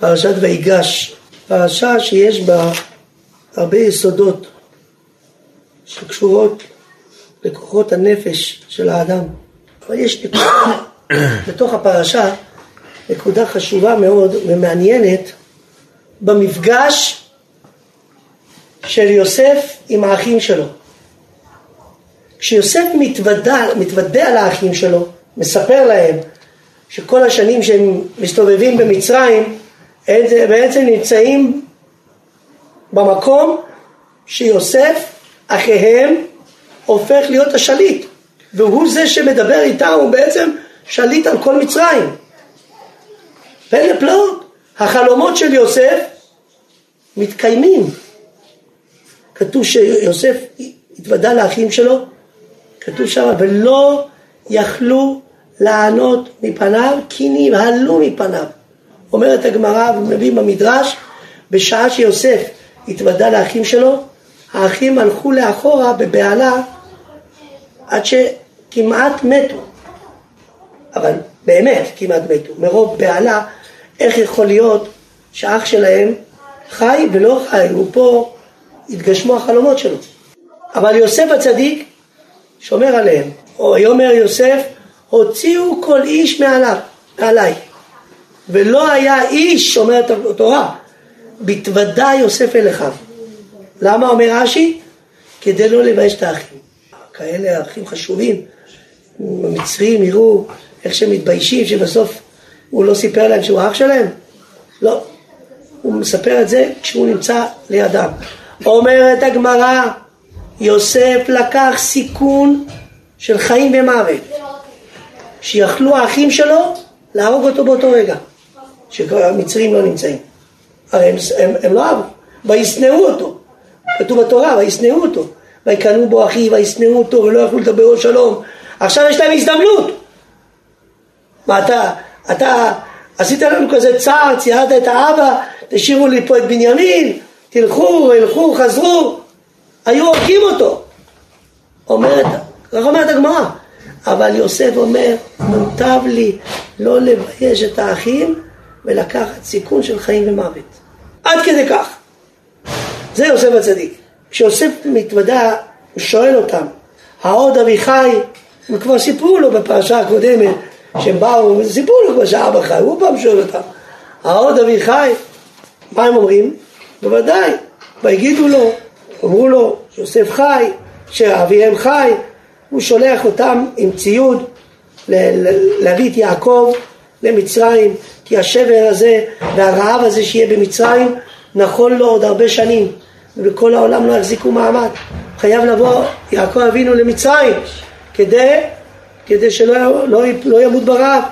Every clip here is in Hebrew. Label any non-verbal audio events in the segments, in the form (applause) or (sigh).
פרשת ויגש, פרשה שיש בה הרבה יסודות שקשורות לכוחות הנפש של האדם. אבל יש נקודה (coughs) בתוך הפרשה, נקודה חשובה מאוד ומעניינת במפגש של יוסף עם האחים שלו. כשיוסף מתוודע, מתוודע לאחים שלו, מספר להם שכל השנים שהם מסתובבים במצרים, בעצם נמצאים במקום שיוסף, אחיהם, הופך להיות השליט. והוא זה שמדבר איתם, הוא בעצם שליט על כל מצרים. פלא פלאות, החלומות של יוסף מתקיימים. כתוב שיוסף התוודע לאחים שלו, כתוב שם, ולא יכלו לענות מפניו, כי נבהלו מפניו. אומרת הגמרא ומביא במדרש, בשעה שיוסף התוודע לאחים שלו, האחים הלכו לאחורה בבהלה עד שכמעט מתו. אבל באמת כמעט מתו, מרוב בהלה, איך יכול להיות שאח שלהם חי ולא חי, הוא פה התגשמו החלומות שלו. אבל יוסף הצדיק שומר עליהם. או ויאמר יוסף, הוציאו כל איש מעליו, מעליי. ולא היה איש, אומרת התורה, בתוודע יוסף אל אחיו. למה אומר רש"י? כדי לא לבייש את האחים. כאלה אחים חשובים, המצרים יראו איך שהם מתביישים שבסוף הוא לא סיפר להם שהוא אח שלהם? לא. הוא מספר את זה כשהוא נמצא לידם. אומרת הגמרא, יוסף לקח סיכון של חיים ומוות, שיכלו האחים שלו להרוג אותו באותו רגע, שהמצרים לא נמצאים. הרי הם, הם, הם לא אהבו, וישנאו אותו, כתוב בתורה, וישנאו אותו, ויקנאו בו אחי, וישנאו אותו, ולא יכלו לדבר לו שלום. עכשיו יש להם הזדמנות. מה אתה, אתה עשית לנו כזה צער, ציירת את האבא, תשאירו לי פה את בנימין, תלכו, ילכו, חזרו, היו הורגים אותו. אומרת, כך אומרת הגמרא. אבל יוסף אומר, מוטב לי לא לבייש את האחים ולקחת סיכון של חיים ומוות. עד כדי כך. זה יוסף הצדיק. כשיוסף מתוודע, הוא שואל אותם, העוד אביחי, הם כבר סיפרו לו בפרשה הקודמת, שהם באו, סיפרו לו כבר שאבא חי, הוא פעם שואל אותם, העוד אביחי, מה הם אומרים? בוודאי, ויגידו לו, אמרו לו שיוסף חי, שאביהם חי, הוא שולח אותם עם ציוד להביא את יעקב למצרים, כי השבר הזה והרעב הזה שיהיה במצרים נכון לו עוד הרבה שנים, ובכל העולם לא יחזיקו מעמד. חייב לבוא יעקב אבינו למצרים כדי, כדי שלא לא, לא ימות ברעב.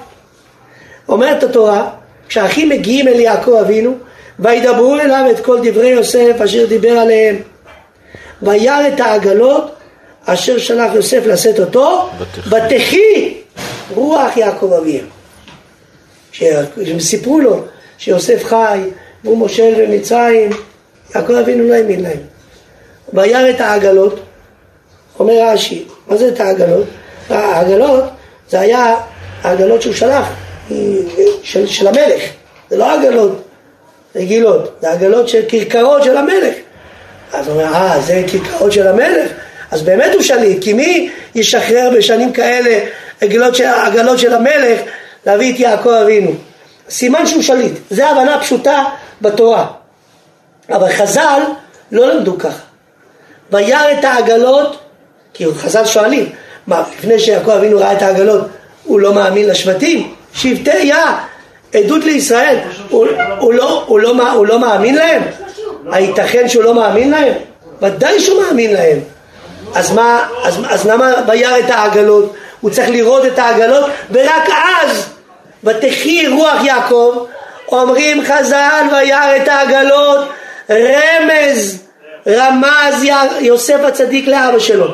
אומרת התורה, כשהאחים מגיעים אל יעקב אבינו, וידברו אליו את כל דברי יוסף אשר דיבר עליהם. וירא את העגלות אשר שלח יוסף לשאת אותו, ותחי רוח יעקב אביהם. כשהם סיפרו לו שיוסף חי והוא מושל במצרים, יעקב אבינו לא האמין להם. וירא את העגלות, אומר רש"י, מה זה את העגלות? העגלות זה היה העגלות שהוא שלח, של, של המלך, זה לא עגלות רגילות, זה עגלות של כרכרות של המלך. אז הוא אומר, אה, זה כרכרות של המלך? אז באמת הוא שליט, כי מי ישחרר בשנים כאלה עגלות של, עגלות של המלך להביא את יעקב אבינו? סימן שהוא שליט, זה הבנה פשוטה בתורה. אבל חז"ל לא למדו ככה. וירא את העגלות, כי חז"ל שואלים, מה, לפני שיעקב אבינו ראה את העגלות, הוא לא מאמין לשבטים? שבטי יא, עדות לישראל, הוא, הוא, לא, הוא, לא, הוא לא מאמין להם? הייתכן שהוא לא מאמין להם? ודאי שהוא מאמין להם. אז מה, אז, אז למה וירא את העגלות? הוא צריך לראות את העגלות, ורק אז, ותחי רוח יעקב, אומרים חז"ל וירא את העגלות, רמז, רמז יוסף הצדיק לאבא שלו.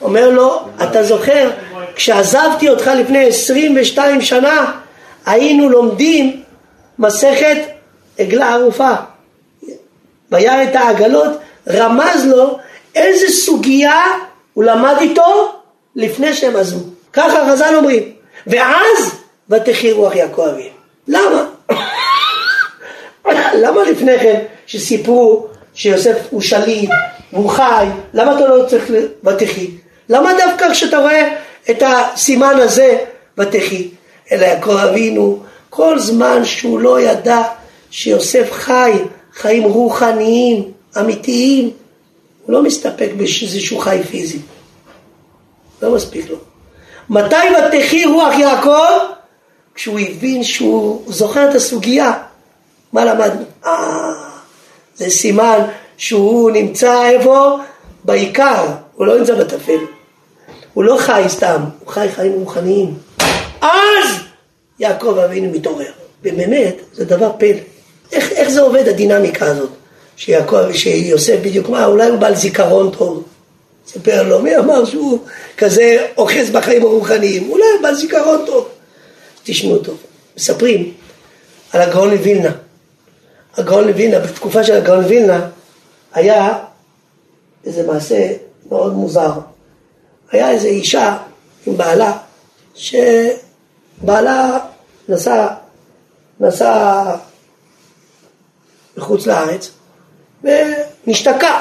אומר לו, אתה זוכר, כשעזבתי אותך לפני 22 שנה, היינו לומדים מסכת עגלה ערופה. וירא את העגלות, רמז לו איזה סוגיה הוא למד איתו לפני שהם עזבו. ככה חז"ל אומרים. ואז ותחי רוח יעקב. למה? למה לפני כן שסיפרו שיוסף הוא שליט והוא חי, למה אתה לא צריך ותחי? למה דווקא כשאתה רואה את הסימן הזה ותחי? אלא יעקב אבינו, כל זמן שהוא לא ידע שיוסף חי חיים רוחניים, אמיתיים, הוא לא מסתפק באיזשהו חי פיזי. לא מספיק לו. מתי ותחי רוח יעקב? כשהוא הבין שהוא זוכר את הסוגיה. מה למדנו? אה, זה סימן שהוא נמצא איפה? בעיקר, הוא לא נמצא בטפל. הוא לא חי סתם, הוא חי חיים רוחניים. אז יעקב אבינו מתעורר. ובאמת, זה דבר פלא. איך, איך זה עובד הדינמיקה הזאת? שיעקב, שיוסף בדיוק, מה, אולי הוא בעל זיכרון טוב. סיפר לו, מי אמר שהוא כזה אוחז בחיים הרוחניים? אולי הוא בעל זיכרון טוב. תשמעו טוב. מספרים על הגאון לווילנה. הגאון לווילנה, בתקופה של הגאון לווילנה, היה איזה מעשה מאוד מוזר. היה איזה אישה עם בעלה, שבעלה נסע, נסע לחוץ לארץ ונשתקע.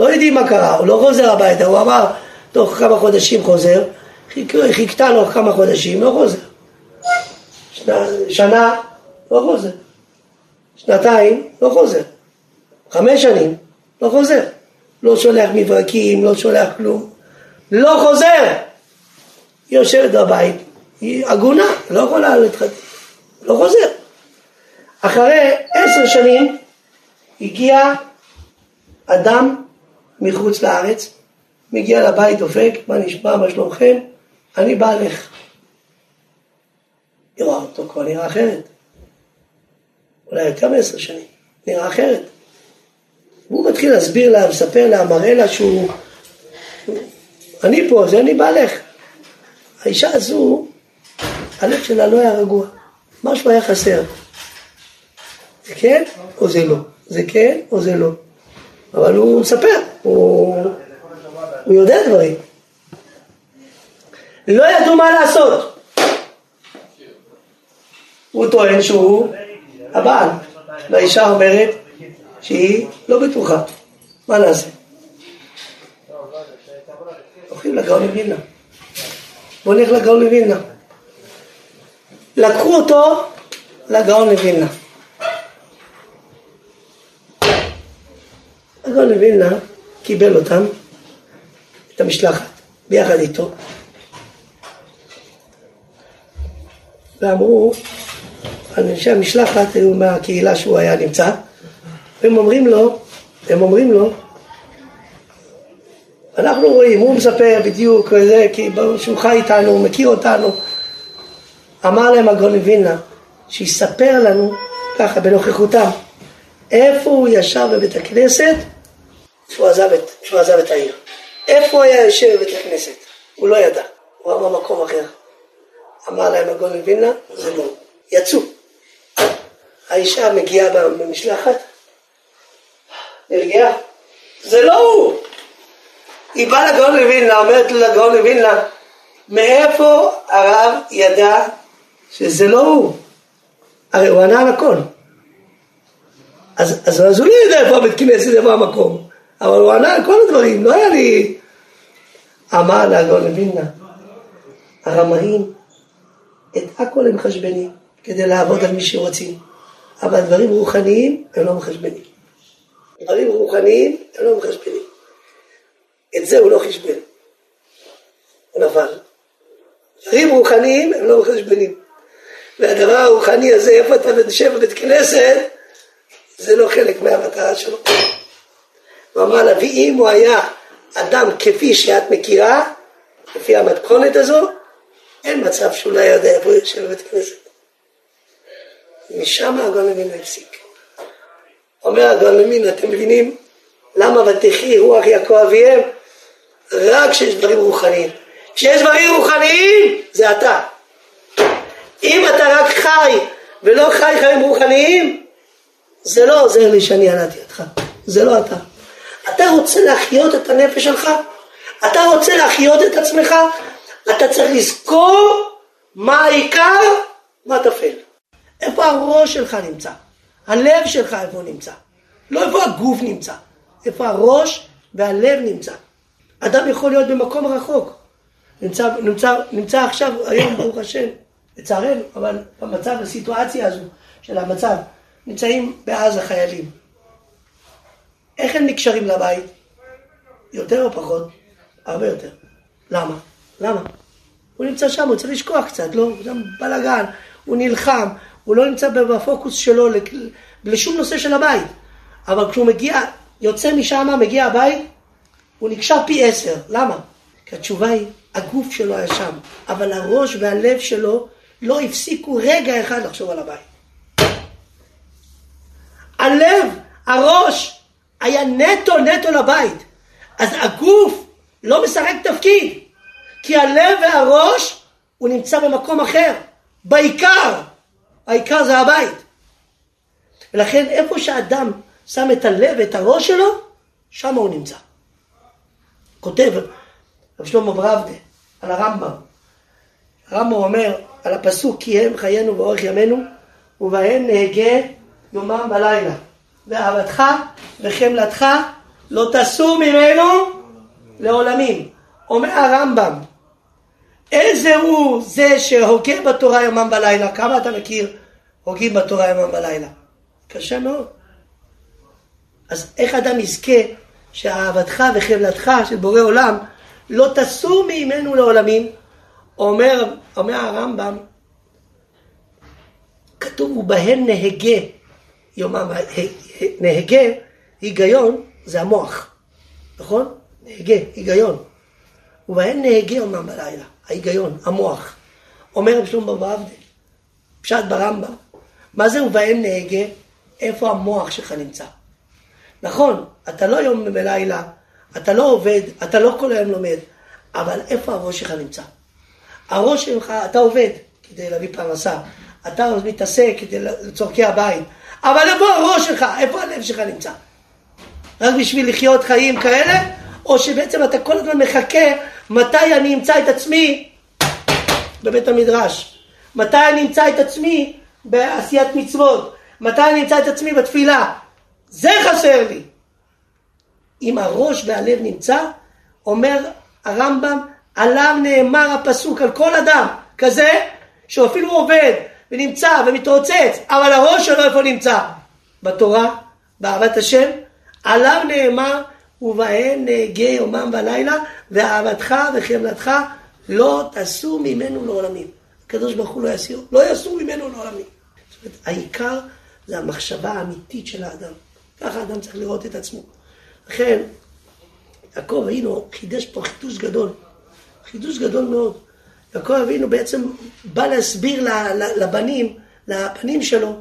לא יודעים מה קרה, הוא לא חוזר הביתה, הוא אמר תוך כמה חודשים חוזר, חיכתה לו כמה חודשים, לא חוזר. שנה, לא חוזר. שנתיים, לא חוזר. חמש שנים, לא חוזר. לא שולח מברקים, לא שולח כלום. לא חוזר! היא יושבת בבית, היא עגונה, לא יכולה להתחתן. לא חוזר. אחרי עשר שנים הגיע אדם מחוץ לארץ, מגיע לבית, דופק, מה נשמע, מה שלומכם? אני בעלך. היא רואה אותו כבר נראה אחרת. אולי יותר מעשר שנים, נראה אחרת. והוא מתחיל להסביר לה, מספר לה, מראה לה שהוא... אני פה, זה אני בעלך. האישה הזו, הלב שלה לא היה רגוע, משהו היה חסר. זה כן או זה לא? זה כן או זה לא? אבל הוא מספר, הוא, הוא יודע דברים. לא ידעו מה לעשות. הוא טוען שהוא הבעל, והאישה אומרת שהיא לא בטוחה. מה נעשה? הולכים לגאון לווילנה. בוא נלך לגאון לווילנה. לקחו אותו לגאון לווילנה. הגאון לווילנה קיבל אותם, את המשלחת, ביחד איתו. ואמרו, אנשי המשלחת היו מהקהילה שהוא היה נמצא, והם אומרים לו, הם אומרים לו, אנחנו רואים, הוא מספר בדיוק, זה, כי שהוא חי איתנו, הוא מכיר אותנו. אמר להם הגאון מווילנה, שיספר לנו, ככה בנוכחותם, איפה הוא ישב בבית הכנסת כשהוא עזב עזב את העיר. איפה הוא היה יושב בבית הכנסת? הוא לא ידע, הוא היה במקום אחר. אמר להם הגאון מווילנה, זה לא. יצאו. האישה מגיעה במשלחת, נרגעה, זה לא הוא. היא באה לגאון לווילנה, אומרת לגאון לווילנה, מאיפה הרב ידע שזה לא הוא? הרי הוא ענה על הכל. אז, אז, אז הוא לא יודע איפה הבית כנסת, איפה המקום. אבל הוא ענה על כל הדברים, לא היה לי... אמר לגאון לווילנה, הרמאים, את הכל הם מחשבנים כדי לעבוד על מי שרוצים, אבל דברים רוחניים הם לא מחשבנים. דברים רוחניים הם לא מחשבנים. את זה הוא לא חשבן. הוא נפל. דברים רוחניים הם לא מחשבנים. והדבר הרוחני הזה, איפה אתה יושב בבית כנסת, זה לא חלק מהמטרה שלו. הוא אמר לה, ואם הוא היה אדם כפי שאת מכירה, לפי המתכונת הזו, אין מצב שהוא לא יודע איפה הוא יושב בבית כנסת. משם הגאון לוין הפסיק. אומר הגאון לוין, אתם מבינים למה ותחי רוח יעקב אביהם? רק כשיש דברים רוחניים. כשיש דברים רוחניים, זה אתה. אם אתה רק חי ולא חי חיים רוחניים, זה לא עוזר לי שאני ילדתי אותך. זה לא אתה. אתה רוצה להחיות את הנפש שלך? אתה רוצה להחיות את עצמך? אתה צריך לזכור מה העיקר, מה טפל. איפה הראש שלך נמצא? הלב שלך איפה נמצא. לא איפה הגוף נמצא, איפה הראש והלב נמצא. אדם יכול להיות במקום רחוק. נמצא, נמצא, נמצא עכשיו, היום, ברוך השם, לצערנו, אבל במצב, בסיטואציה הזו של המצב, נמצאים בעזה חיילים. איך הם נקשרים לבית? יותר או פחות? הרבה יותר. למה? למה? הוא נמצא שם, הוא צריך לשכוח קצת, לא? הוא שם בלאגן, הוא נלחם, הוא לא נמצא בפוקוס שלו לשום נושא של הבית. אבל כשהוא מגיע, יוצא משם, מגיע הבית, הוא נקשר פי עשר. למה? כי התשובה היא, הגוף שלו היה שם, אבל הראש והלב שלו לא הפסיקו רגע אחד לחשוב על הבית. הלב, הראש, היה נטו נטו לבית. אז הגוף לא משחק תפקיד, כי הלב והראש, הוא נמצא במקום אחר, בעיקר. העיקר זה הבית. ולכן איפה שאדם שם את הלב ואת הראש שלו, שם הוא נמצא. כותב רב שלמה ברבדה על הרמב"ם. הרמב"ם אומר על הפסוק כי הם חיינו באורך ימינו ובהם נהגה יומם ולילה ואהבתך וחמלתך לא תסור ממנו לעולמים. אומר הרמב"ם איזה הוא זה שהוגה בתורה יומם ולילה? כמה אתה מכיר הוגים בתורה יומם ולילה? קשה מאוד. אז איך אדם יזכה שאהבתך וחבלתך של בורא עולם לא תסור ממנו לעולמים? אומר, אומר הרמב"ם, כתוב ובהן נהגה, יומם, נהגה, היגיון זה המוח, נכון? נהגה, היגיון. ובהן נהגה יומם בלילה, ההיגיון, המוח. אומר רב שלמה ברבדה, פשט ברמב"ם, מה זה ובהן נהגה? איפה המוח שלך נמצא? נכון, אתה לא יום ולילה, אתה לא עובד, אתה לא כל היום לומד, אבל איפה הראש שלך נמצא? הראש שלך, אתה עובד כדי להביא פרנסה, אתה מתעסק כדי לצורכי הבית, אבל איפה הראש שלך? איפה הלב שלך נמצא? רק בשביל לחיות חיים כאלה? או שבעצם אתה כל הזמן מחכה מתי אני אמצא את עצמי בבית המדרש? מתי אני אמצא את עצמי בעשיית מצוות? מתי אני אמצא את עצמי בתפילה? זה חסר לי. אם הראש והלב נמצא, אומר הרמב"ם, עליו נאמר הפסוק על כל אדם כזה, שהוא אפילו עובד ונמצא ומתרוצץ, אבל הראש שלו איפה נמצא? בתורה, באהבת השם, עליו נאמר ובהן נהגה יומם ולילה, ואהבתך וחמלתך לא תסור ממנו לעולמים. הקדוש ברוך הוא לא יסיר, לא יסור ממנו לעולמים. זאת אומרת, העיקר זה המחשבה האמיתית של האדם. ככה האדם צריך לראות את עצמו. לכן, יעקב אבינו חידש פה חידוש גדול. חידוש גדול מאוד. יעקב אבינו בעצם בא להסביר לבנים, לבנים שלו,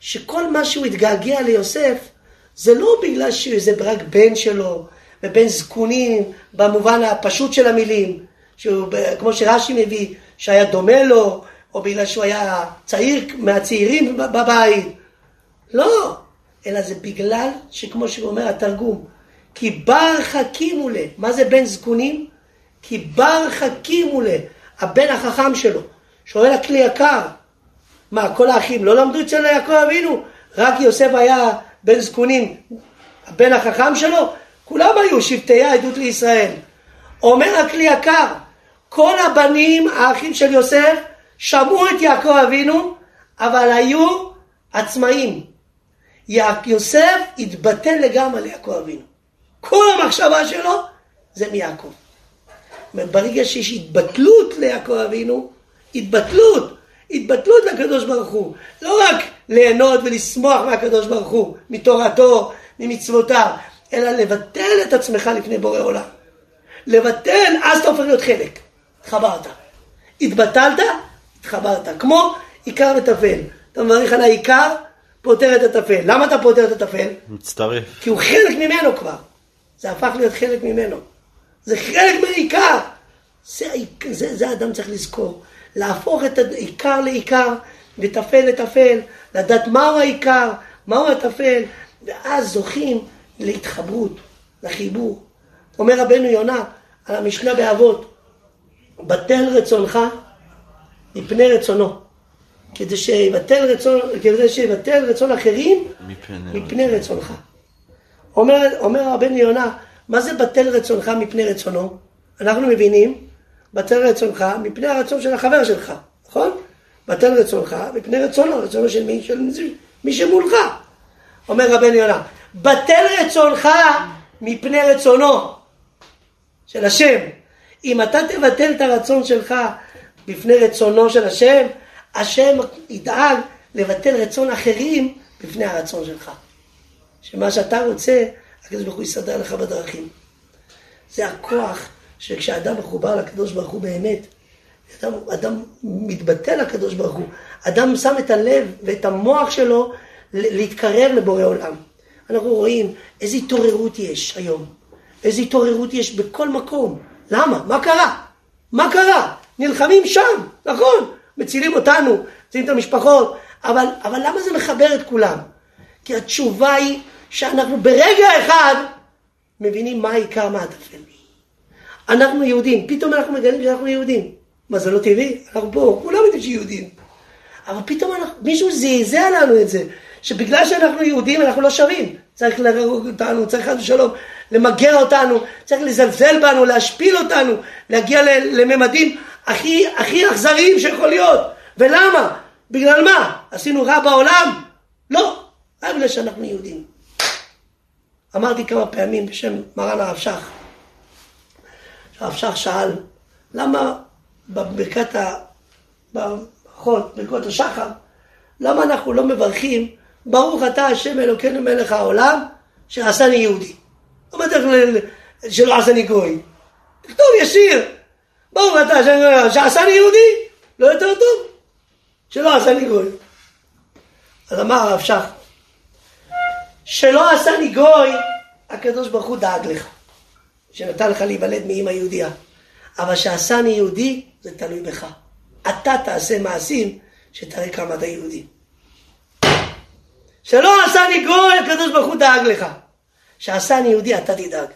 שכל מה שהוא התגעגע ליוסף, זה לא בגלל שזה רק בן שלו, ובן זקונים, במובן הפשוט של המילים, שהוא, כמו שרש"י מביא, שהיה דומה לו, או בגלל שהוא היה צעיר מהצעירים בבית. לא, אלא זה בגלל שכמו שאומר התרגום, כי בר חכימו לה, מה זה בן זקונים? כי בר חכימו לה, הבן החכם שלו, שואל הכלי יקר, מה כל האחים לא למדו אצל יעקב אבינו? רק יוסף היה בן זקונים, הבן החכם שלו? כולם היו שבטי העדות לישראל. אומר הכלי יקר, כל הבנים, האחים של יוסף, שמעו את יעקב אבינו, אבל היו עצמאים. יוסף התבטל לגמרי ליעקב אבינו. כל המחשבה שלו זה מיעקב. ברגע שיש התבטלות ליעקב אבינו, התבטלות, התבטלות לקדוש ברוך הוא. לא רק ליהנות ולשמוח מהקדוש ברוך הוא, מתורתו, ממצוותיו, אלא לבטל את עצמך לפני בורא עולם. לבטל, אז אתה הופך להיות חלק. התחברת. התבטלת, התחברת. כמו עיקר וטפל. אתה מברך על העיקר, פותר את הטפל. למה אתה פותר את הטפל? מצטרף. כי הוא חלק ממנו כבר. זה הפך להיות חלק ממנו. זה חלק מהעיקר. זה, זה, זה האדם צריך לזכור. להפוך את העיקר לעיקר, וטפל לטפל, לדעת מהו העיקר, מהו הטפל, ואז זוכים להתחברות, לחיבור. אומר רבנו יונה על המשנה באבות, בטל רצונך מפני רצונו. כדי שיבטל רצון, כדי שיבטל רצון אחרים מפני רצונך. אומר, אומר הבן יונה, מה זה בטל רצונך מפני רצונו? אנחנו מבינים, בטל רצונך מפני הרצון של החבר שלך, נכון? בטל רצונך מפני רצונו, רצונו של מי, של מי שמולך. אומר רבן יונה, בטל רצונך מפני רצונו של השם. אם אתה תבטל את הרצון שלך בפני רצונו של השם, השם ידאג לבטל רצון אחרים בפני הרצון שלך. שמה שאתה רוצה, הקדוש ברוך הוא יסדר לך בדרכים. זה הכוח שכשאדם מחובר לקדוש ברוך הוא באמת, אדם, אדם מתבטא לקדוש ברוך הוא, אדם שם את הלב ואת המוח שלו להתקרב לבורא עולם. אנחנו רואים איזו התעוררות יש היום, איזו התעוררות יש בכל מקום. למה? מה קרה? מה קרה? נלחמים שם, נכון, מצילים אותנו, מצילים את המשפחות, אבל, אבל למה זה מחבר את כולם? כי התשובה היא שאנחנו ברגע אחד מבינים מה העיקר, מה. אנחנו יהודים, פתאום אנחנו מגלים שאנחנו יהודים. מה זה לא טבעי? אנחנו פה, כולם יודעים שיהודים. אבל פתאום אנחנו, מישהו זעזע לנו את זה, שבגלל שאנחנו יהודים אנחנו לא שווים. צריך להרוג אותנו, צריך חס ושלום למגר אותנו, צריך לזלזל בנו, להשפיל אותנו, להגיע לממדים הכי, הכי אכזריים שיכול להיות. ולמה? בגלל מה? עשינו רע בעולם? לא, רק בגלל שאנחנו יהודים. אמרתי כמה פעמים בשם מרן הרב שך, הרב שך שאל, למה בברכת ה... בברכות, ברכות השחר, למה אנחנו לא מברכים ברוך אתה השם אלוקינו מלך העולם שעשני יהודי. לא בטח שלא עשני גוי. תכתוב ישיר. ברוך אתה השם שעשני יהודי, לא יותר טוב. שלא עשני גוי. אז אמר הרב שך, שלא עשני גוי, הקדוש ברוך הוא דאג לך. שנתן לך להיוולד מאמא יהודייה. אבל שעשני יהודי, זה תלוי בך. אתה תעשה מעשים שתראה כמה אתה יהודי. שלא עשני גוי, הקדוש ברוך הוא דאג לך. שעשני יהודי, אתה תדאג.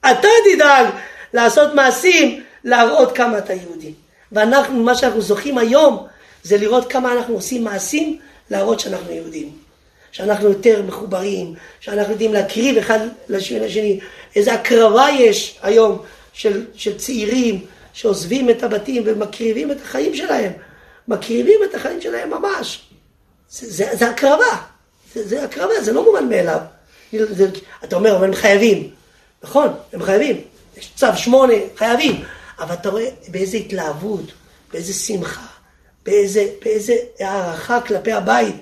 אתה תדאג לעשות מעשים, להראות כמה אתה יהודי. ואנחנו, מה שאנחנו זוכים היום, זה לראות כמה אנחנו עושים מעשים, להראות שאנחנו יהודים. שאנחנו יותר מחוברים, שאנחנו יודעים להקריב אחד לשני, איזה הקרבה יש היום של, של צעירים שעוזבים את הבתים ומקריבים את החיים שלהם. מקריבים את החיים שלהם ממש. זה, זה, זה הקרבה, זה, זה הקרבה, זה לא מובן מאליו. זה, אתה אומר, אבל הם חייבים. נכון, הם חייבים. יש צו שמונה, חייבים. אבל אתה רואה באיזה התלהבות, באיזה שמחה, באיזה, באיזה הערכה כלפי הבית,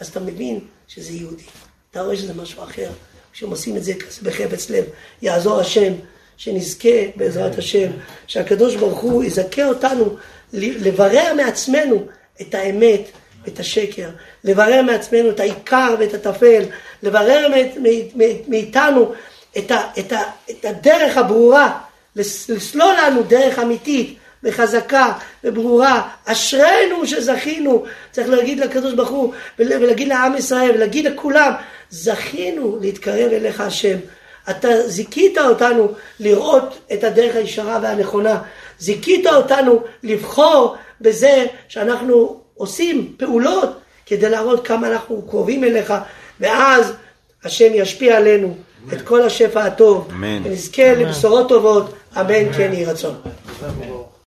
אז אתה מבין שזה יהודי. אתה רואה שזה משהו אחר. כשהם עושים את זה בחפץ לב, יעזור השם, שנזכה בעזרת השם, שהקדוש ברוך הוא יזכה אותנו לברר מעצמנו את האמת ואת השקר, לברר מעצמנו את העיקר ואת הטפל, לברר מאיתנו את, את, ה, את הדרך הברורה, לסלול לנו דרך אמיתית וחזקה וברורה, אשרינו שזכינו, צריך להגיד לקדוש ברוך הוא ולהגיד לעם ישראל ולהגיד לכולם, זכינו להתקרב אליך השם. אתה זיכית אותנו לראות את הדרך הישרה והנכונה, זיכית אותנו לבחור בזה שאנחנו עושים פעולות כדי להראות כמה אנחנו קרובים אליך, ואז השם ישפיע עלינו את כל השפע הטוב, ונזכה לבשורות טובות, אמן כן יהי רצון.